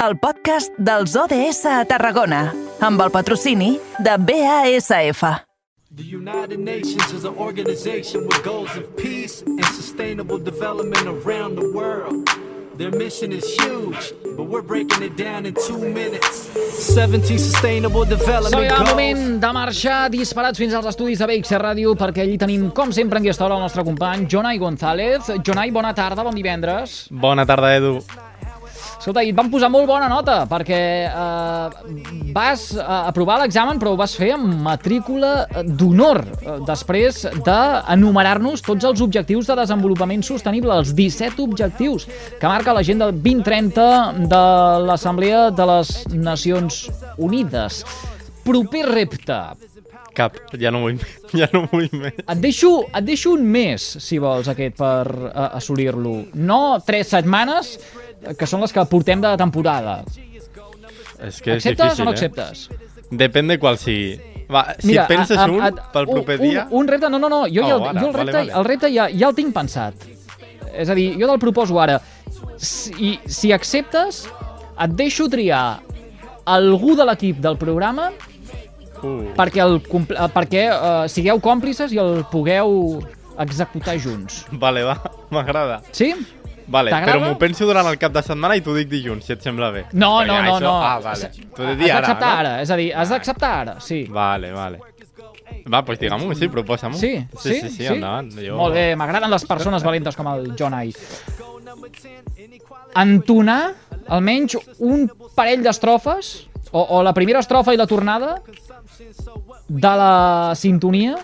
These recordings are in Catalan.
el podcast dels ODS a Tarragona, amb el patrocini de BASF. The United Nations is an organization with goals of peace and sustainable development around the world. Their mission is huge, but we're breaking it down in two minutes. 17 sustainable development Som al goals. moment de marxar disparats fins als estudis de BXC Ràdio perquè allí tenim, com sempre, en aquesta hora el nostre company Jonai González. Jonai, bona tarda, bon divendres. Bona tarda, Edu. Escolta, i et van posar molt bona nota perquè eh, vas eh, aprovar l'examen però ho vas fer amb matrícula d'honor eh, després d'enumerar-nos tots els objectius de desenvolupament sostenible, els 17 objectius que marca l'agenda 2030 de l'Assemblea de les Nacions Unides. Proper repte. Cap, ja no vull, ja no vull més. Et deixo, et deixo un mes, si vols, aquest, per assolir-lo. No tres setmanes, que són les que portem de temporada. És que és Acceptes difícil, o no eh? acceptes? Depèn de qual sigui. Va, si et penses a- a- un a- pel proper un, dia... Un, un repte, no, no, no, jo, ja, Oh, el, ara, jo el vale, repte, vale. el repte ja, ja el tinc pensat. És a dir, jo te'l proposo ara. Si, si acceptes, et deixo triar algú de l'equip del programa Perquè, el, eh, perquè uh, sigueu còmplices i el pugueu executar junts. vale, va, m'agrada. Sí? Vale, però m'ho penso durant el cap de setmana i t'ho dic dilluns, si et sembla bé. No, Perquè no, no, això- no. Ah, vale. T'ho he de dir has ara, d'acceptar no? ara, és a dir, has d'acceptar ara, sí. Vale, vale. Va, doncs digue'm-ho, sí, proposa-m'ho. Sí, sí, sí, sí, endavant. Jo... Molt bé, m'agraden les persones valentes com el John Ai. Entonar almenys un parell d'estrofes, o, o la primera estrofa i la tornada, de la sintonia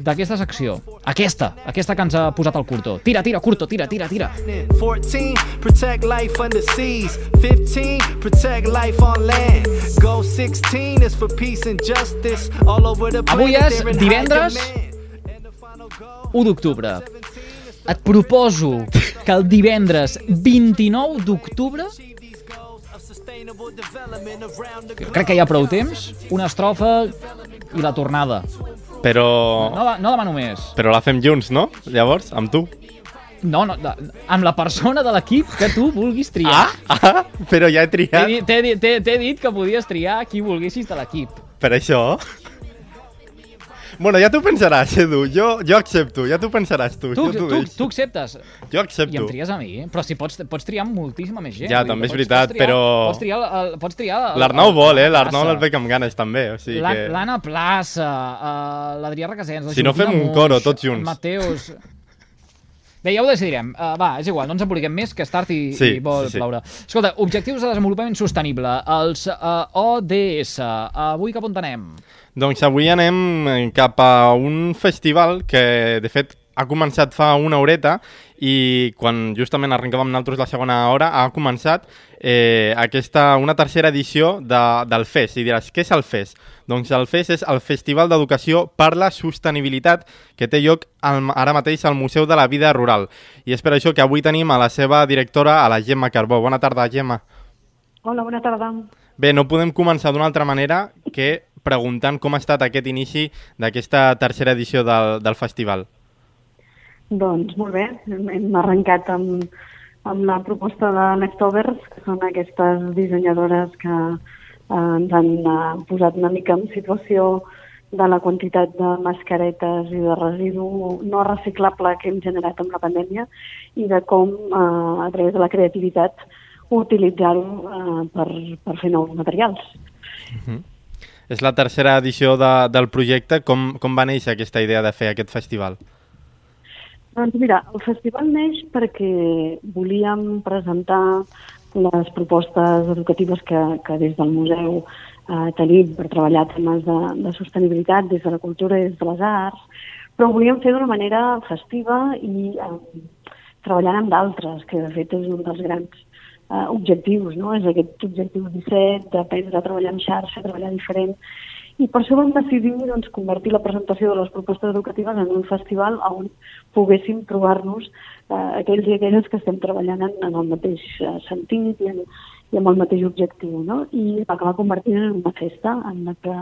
d'aquesta secció. Aquesta, aquesta que ens ha posat el Curto. Tira, tira, Curto, tira, tira, tira. 14, protect life under seas. 15, protect life on land. Goal 16 is for peace and justice all over the Avui planet. és in high divendres. demand. And the final goal 1 d'octubre. Et proposo que el divendres 29 d'octubre crec que hi ha prou temps, una estrofa i la tornada. Però... No, no demano més. Però la fem junts, no? Llavors, amb tu. No, no, amb la persona de l'equip que tu vulguis triar. Ah, ah, però ja he triat t'he dit que podies triar qui volguessis de l'equip. per això. Bueno, ja t'ho pensaràs, Edu. Jo, jo accepto, ja t'ho pensaràs tu. Tu, jo tu, tu acceptes Jo i accepto. em tries a mi, però si pots, pots triar moltíssima més gent. Ja, també és pots- veritat, pots triar, però- Pots triar, el, pots triar L'Arnau vol, eh? la L'Arnau el veig amb ganes, també. O sigui que... L'Anna Plaça, uh, l'Adrià Requesens, Si no, fem un coro tots junts. Mateus... Bé, ja ho decidirem. Uh, va, és igual, no ens emboliquem més, que és tard i, Sí, i vol sí, sí. ploure. Escolta, objectius de desenvolupament sostenible, els uh, ODS. Avui cap on anem? Doncs avui anem cap a un festival que, de fet, ha començat fa una horeta i quan justament arrencàvem nosaltres la segona hora ha començat eh, aquesta, una tercera edició de, del FES. I diràs, què és el FES? Doncs el FES és el Festival d'Educació per la Sostenibilitat que té lloc al, ara mateix al Museu de la Vida Rural. I és per això que avui tenim a la seva directora, a la Gemma Carbó. Bona tarda, Gemma. Hola, bona tarda. Bé, no podem començar d'una altra manera que preguntant com ha estat aquest inici d'aquesta tercera edició del, del festival. Doncs molt bé, hem arrencat amb, amb la proposta de Leftovers, que són aquestes dissenyadores que eh, ens han eh, posat una mica en situació de la quantitat de mascaretes i de residu no reciclable que hem generat amb la pandèmia i de com, eh, a través de la creativitat, utilitzar-ho eh, per, per fer nous materials. És la tercera edició de, del projecte. Com, com va néixer aquesta idea de fer aquest festival? Doncs mira, el festival neix perquè volíem presentar les propostes educatives que, que des del museu eh, tenim per treballar temes de, de sostenibilitat des de la cultura i des de les arts, però ho volíem fer d'una manera festiva i eh, treballant amb d'altres, que de fet és un dels grans eh, objectius, no? és aquest objectiu 17 d'aprendre a treballar en xarxa, treballar diferent, I per això vam decidir doncs, convertir la presentació de les propostes educatives en un festival on poguéssim trobar-nos eh, aquells i aquelles que estem treballant en, en el mateix eh, sentit i, en, i amb el mateix objectiu. No? I va acabar convertint en una festa en la que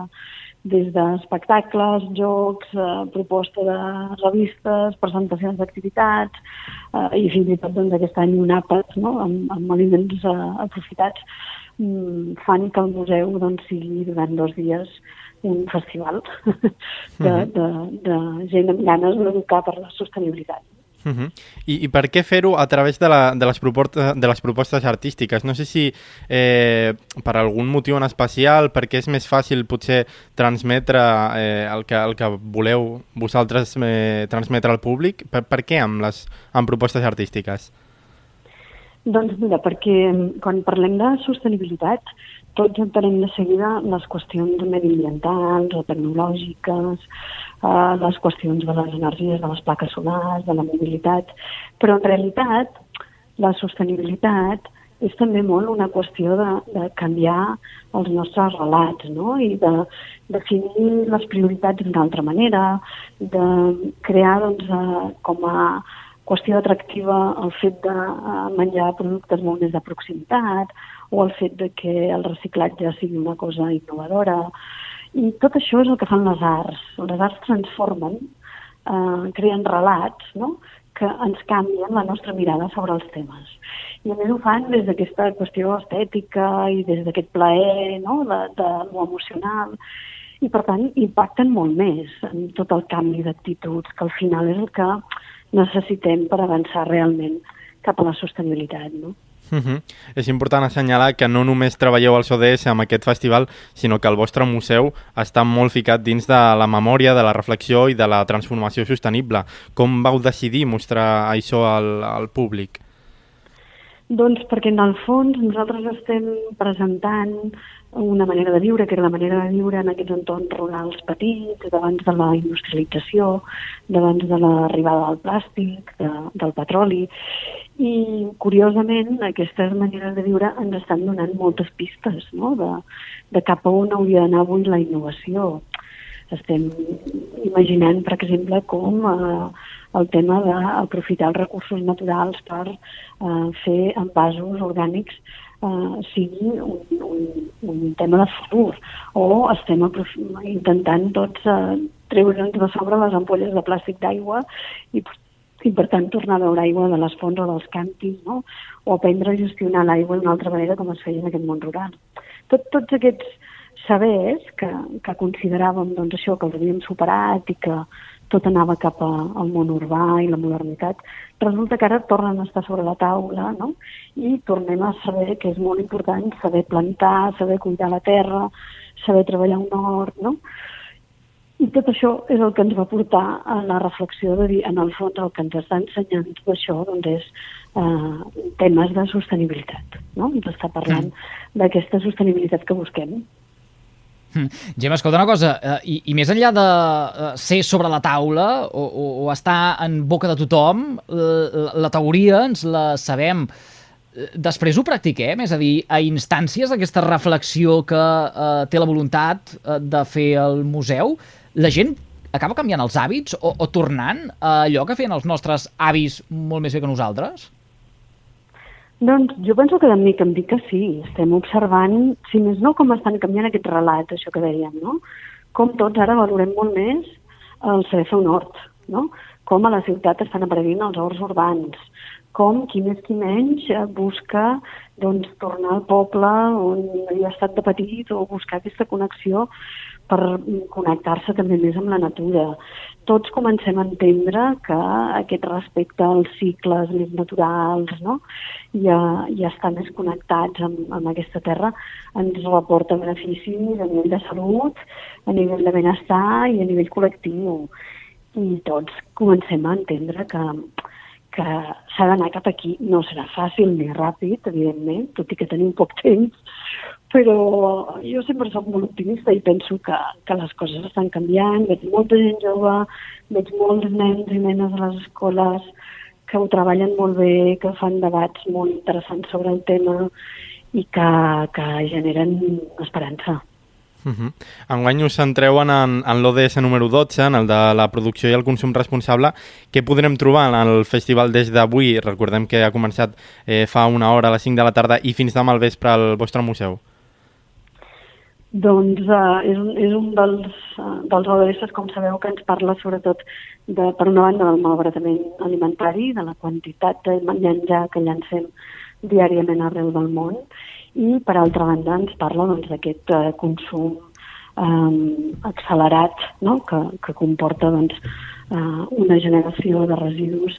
des d'espectacles, jocs, eh, proposta de revistes, presentacions d'activitats eh, i fins i tot doncs, aquest any un àpat no? amb, amb aliments eh, aprofitats mm, fan que el museu doncs, sigui durant dos dies un festival de, de, de gent amb ganes d'educar per la sostenibilitat. Uh -huh. I, I per què fer-ho a través de, la, de, les de les propostes artístiques? No sé si eh, per algun motiu en especial, perquè és més fàcil potser transmetre eh, el, que, el que voleu vosaltres eh, transmetre al públic. Per, per què amb les amb propostes artístiques? Doncs mira, perquè quan parlem de sostenibilitat tots entenem de seguida les qüestions mediambientals o tecnològiques, eh, les qüestions de les energies, de les plaques solars, de la mobilitat, però en realitat la sostenibilitat és també molt una qüestió de, de canviar els nostres relats no? i de definir les prioritats d'una altra manera, de crear doncs, eh, com a qüestió atractiva el fet de eh, menjar productes molt més de proximitat o el fet de que el reciclatge sigui una cosa innovadora. I tot això és el que fan les arts. Les arts transformen, eh, creen relats no? que ens canvien la nostra mirada sobre els temes. I a més ho fan des d'aquesta qüestió estètica i des d'aquest plaer no? de, de lo emocional i per tant impacten molt més en tot el canvi d'actituds, que al final és el que necessitem per avançar realment cap a la sostenibilitat. No? Uh -huh. És important assenyalar que no només treballeu al ODS amb aquest festival, sinó que el vostre museu està molt ficat dins de la memòria, de la reflexió i de la transformació sostenible. Com vau decidir mostrar això al, al públic? Doncs perquè en el fons nosaltres estem presentant una manera de viure, que era la manera de viure en aquests entorns rurals petits, davant de la industrialització, davant de l'arribada del plàstic, de, del petroli, i curiosament aquestes maneres de viure ens estan donant moltes pistes no? de, de cap a on hauria d'anar avui la innovació. Estem imaginant, per exemple, com eh, el tema d'aprofitar els recursos naturals per eh, fer envasos orgànics eh, sigui un, un, un tema de futur o estem intentant tots eh, treure'ns de sobre les ampolles de plàstic d'aigua i, i per tant tornar a veure aigua de les fonts o dels càntirs, no? o aprendre a gestionar l'aigua d'una altra manera com es feia en aquest món rural. Tot, tots aquests sabers que, que consideràvem doncs, això que els havíem superat i que tot anava cap a, al món urbà i la modernitat, resulta que ara tornen a estar sobre la taula no? i tornem a saber que és molt important saber plantar, saber cuidar la terra, saber treballar un hort, no? I tot això és el que ens va portar a la reflexió de dir, en el fons, el que ens està ensenyant tot això doncs és eh, temes de sostenibilitat. No? Ens està parlant mm. d'aquesta sostenibilitat que busquem. Hm. Gemma, escolta una cosa, eh, i, i més enllà de eh, ser sobre la taula o, o, o estar en boca de tothom, la, la teoria ens la sabem. Eh, després ho practiquem? És a dir, a instàncies d'aquesta reflexió que eh, té la voluntat eh, de fer el museu, la gent acaba canviant els hàbits o, o tornant a allò que feien els nostres avis molt més bé que nosaltres? Doncs jo penso que de mica en mica sí. Estem observant, si més no, com estan canviant aquests relats, això que dèiem, no? Com tots ara valorem molt més el saber fer un hort, no? Com a la ciutat estan apareguent els horts urbans, com qui més qui menys busca doncs, tornar al poble on havia estat de petit o buscar aquesta connexió per connectar-se també més amb la natura. Tots comencem a entendre que aquest respecte als cicles més naturals no? i, a, i a estar més connectats amb, amb aquesta terra ens reporta beneficis a nivell de salut, a nivell de benestar i a nivell col·lectiu. I tots comencem a entendre que, que s'ha d'anar cap aquí. No serà fàcil ni ràpid, evidentment, tot i que tenim poc temps, però jo sempre soc molt optimista i penso que, que les coses estan canviant, veig molta gent jove, veig molts nens i nenes a les escoles que ho treballen molt bé, que fan debats molt interessants sobre el tema i que, que generen esperança. Uh -huh. Enguany us centreu en, en, en l'ODS número 12, en el de la producció i el consum responsable. Què podrem trobar en el festival des d'avui? Recordem que ha començat eh, fa una hora a les 5 de la tarda i fins demà al vespre al vostre museu. Doncs uh, és, un, és un dels, uh, dels ODS, com sabeu, que ens parla sobretot, de, per una banda, del malbaratament alimentari, de la quantitat de menjar que llancem diàriament arreu del món, i per altra banda ens parla doncs, d'aquest doncs, uh, consum um, accelerat no? que, que comporta doncs, uh, una generació de residus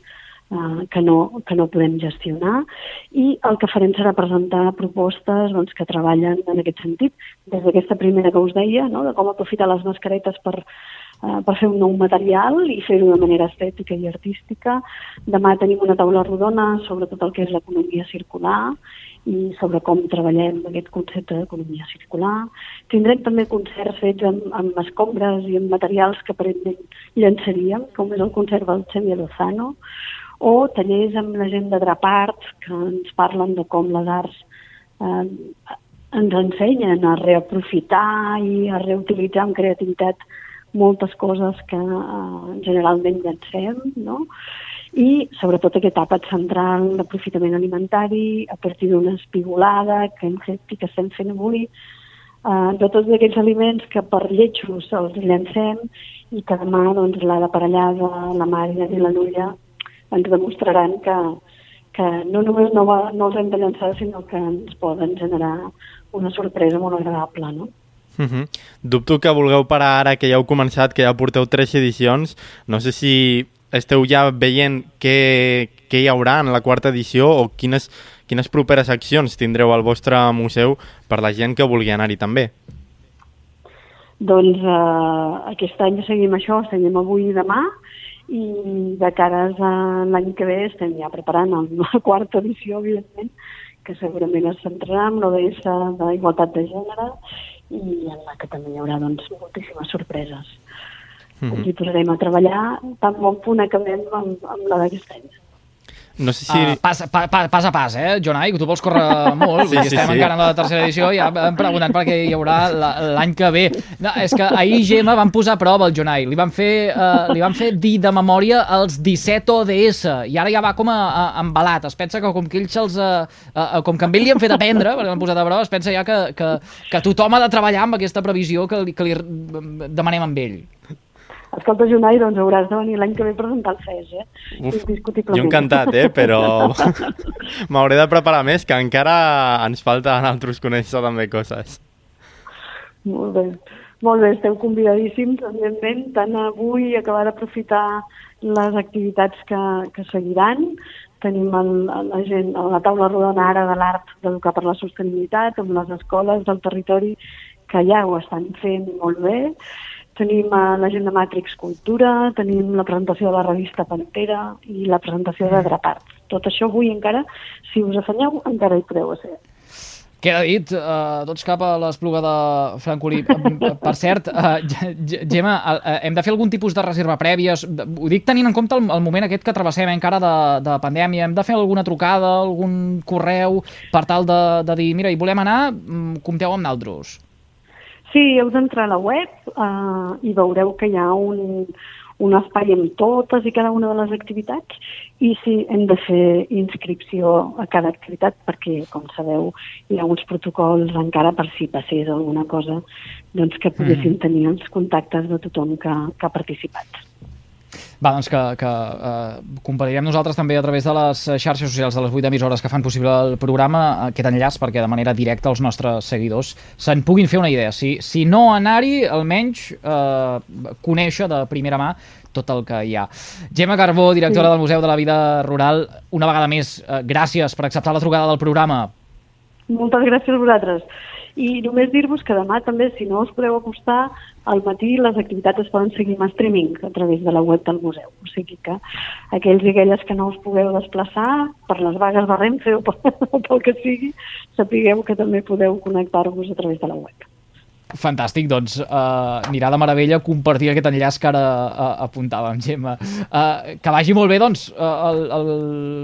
uh, que, no, que no podem gestionar i el que farem serà presentar propostes doncs, que treballen en aquest sentit, des d'aquesta primera que us deia, no? de com aprofitar les mascaretes per, uh, per fer un nou material i fer-ho de manera estètica i artística. Demà tenim una taula rodona sobre tot el que és l'economia circular i sobre com treballem aquest concepte d'economia circular. Tindrem també concerts fets amb, amb escombres i amb materials que aparentment llançaríem, com és el concert del Xavier Lozano, o tallers amb la gent de Drapart, que ens parlen de com les arts eh, ens ensenyen a reaprofitar i a reutilitzar amb creativitat moltes coses que eh, generalment llancem, no? i sobretot aquest àpat central d'aprofitament alimentari a partir d'una espigolada que hem fet i que estem fent avui, eh, de tots aquells aliments que per lletjos els llancem i que demà doncs, la de Parellada, la Mària i la Nulla ens demostraran que, que no només no, va, no els hem de llançar, sinó que ens poden generar una sorpresa molt agradable, no? Uh -huh. Dubto que vulgueu parar ara, que ja heu començat, que ja porteu tres edicions. No sé si esteu ja veient què, què hi haurà en la quarta edició o quines, quines properes accions tindreu al vostre museu per la gent que vulgui anar-hi també? Doncs eh, aquest any seguim això, seguim avui i demà i de cares a l'any que ve estem ja preparant la quarta edició, evidentment, que segurament es centrarà en l'ODS d'igualtat de gènere i en la que també hi haurà doncs, moltíssimes sorpreses. Mm -hmm. Ens hi posarem a treballar tan bon punt acabem amb, amb la d'aquest any. No sé si... Uh, pas, pa, pa, pas a pas, eh, Jonai, que tu vols córrer molt, sí, sí, estem sí. encara en la tercera edició, ja em preguntant per què hi haurà l'any que ve. No, és que ahir Gemma van posar a prova el Jonai, li van fer, uh, li van fer dir de memòria els 17 ODS, i ara ja va com a, a embalat, es pensa que com que ells se'ls... Uh, uh, com que amb ell li han fet aprendre, perquè l'han posat a prova, es pensa ja que, que, que tothom ha de treballar amb aquesta previsió que li, que li demanem amb ell. Escolta, Junai, doncs hauràs de venir l'any que ve a presentar el FES, eh? Uf, jo encantat, eh? Però m'hauré de preparar més, que encara ens falta a altres conèixer també coses. Molt bé. Molt bé, esteu convidadíssims, evidentment, tant avui acabar d'aprofitar les activitats que, que seguiran. Tenim el, la gent a la taula rodona ara de l'art d'educar per la sostenibilitat amb les escoles del territori que ja ho estan fent molt bé Tenim a la gent de Matrix Cultura, tenim la presentació de la revista Pantera i la presentació de Drapart. Tot això avui encara, si us afanyeu, encara hi podeu ser. Queda dit, uh, tots cap a l'espluga de Francolí. per cert, uh, Gemma, uh, hem de fer algun tipus de reserva prèvia? Ho dic tenint en compte el, el moment aquest que travessem eh, encara de, de pandèmia. Hem de fer alguna trucada, algun correu per tal de, de dir, mira, hi volem anar, mm, compteu amb naltros. Sí, heu d'entrar a la web uh, i veureu que hi ha un, un espai amb totes i cada una de les activitats i sí, hem de fer inscripció a cada activitat perquè, com sabeu, hi ha uns protocols encara per si passés alguna cosa doncs que poguessin mm. tenir els contactes de tothom que, que ha participat. Va, doncs que, que eh, compartirem nosaltres també a través de les xarxes socials de les 8 emissores que fan possible el programa aquest enllaç perquè de manera directa els nostres seguidors se'n puguin fer una idea. Si, si no anar-hi, almenys eh, conèixer de primera mà tot el que hi ha. Gemma Carbó, directora sí. del Museu de la Vida Rural, una vegada més, eh, gràcies per acceptar la trucada del programa. Moltes gràcies a vosaltres. I només dir-vos que demà també, si no us podeu acostar, al matí les activitats es poden seguir en streaming a través de la web del museu. O sigui que aquells i aquelles que no us pugueu desplaçar per les vagues de Renfe o pel que sigui, sapigueu que també podeu connectar-vos a través de la web. Fantàstic, doncs uh, anirà de meravella compartir aquest enllaç que ara uh, apuntàvem, Gemma. Uh, que vagi molt bé, doncs, uh, el, el,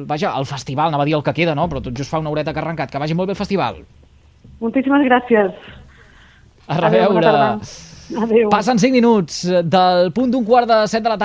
vaja, el festival, anava a dir el que queda, no? però tot just fa una horeta que ha arrencat. Que vagi molt bé el festival. Moltíssimes gràcies. A Adéu, reveure. tarda. Adéu. Passen 5 minuts del punt d'un quart de set de la tarda.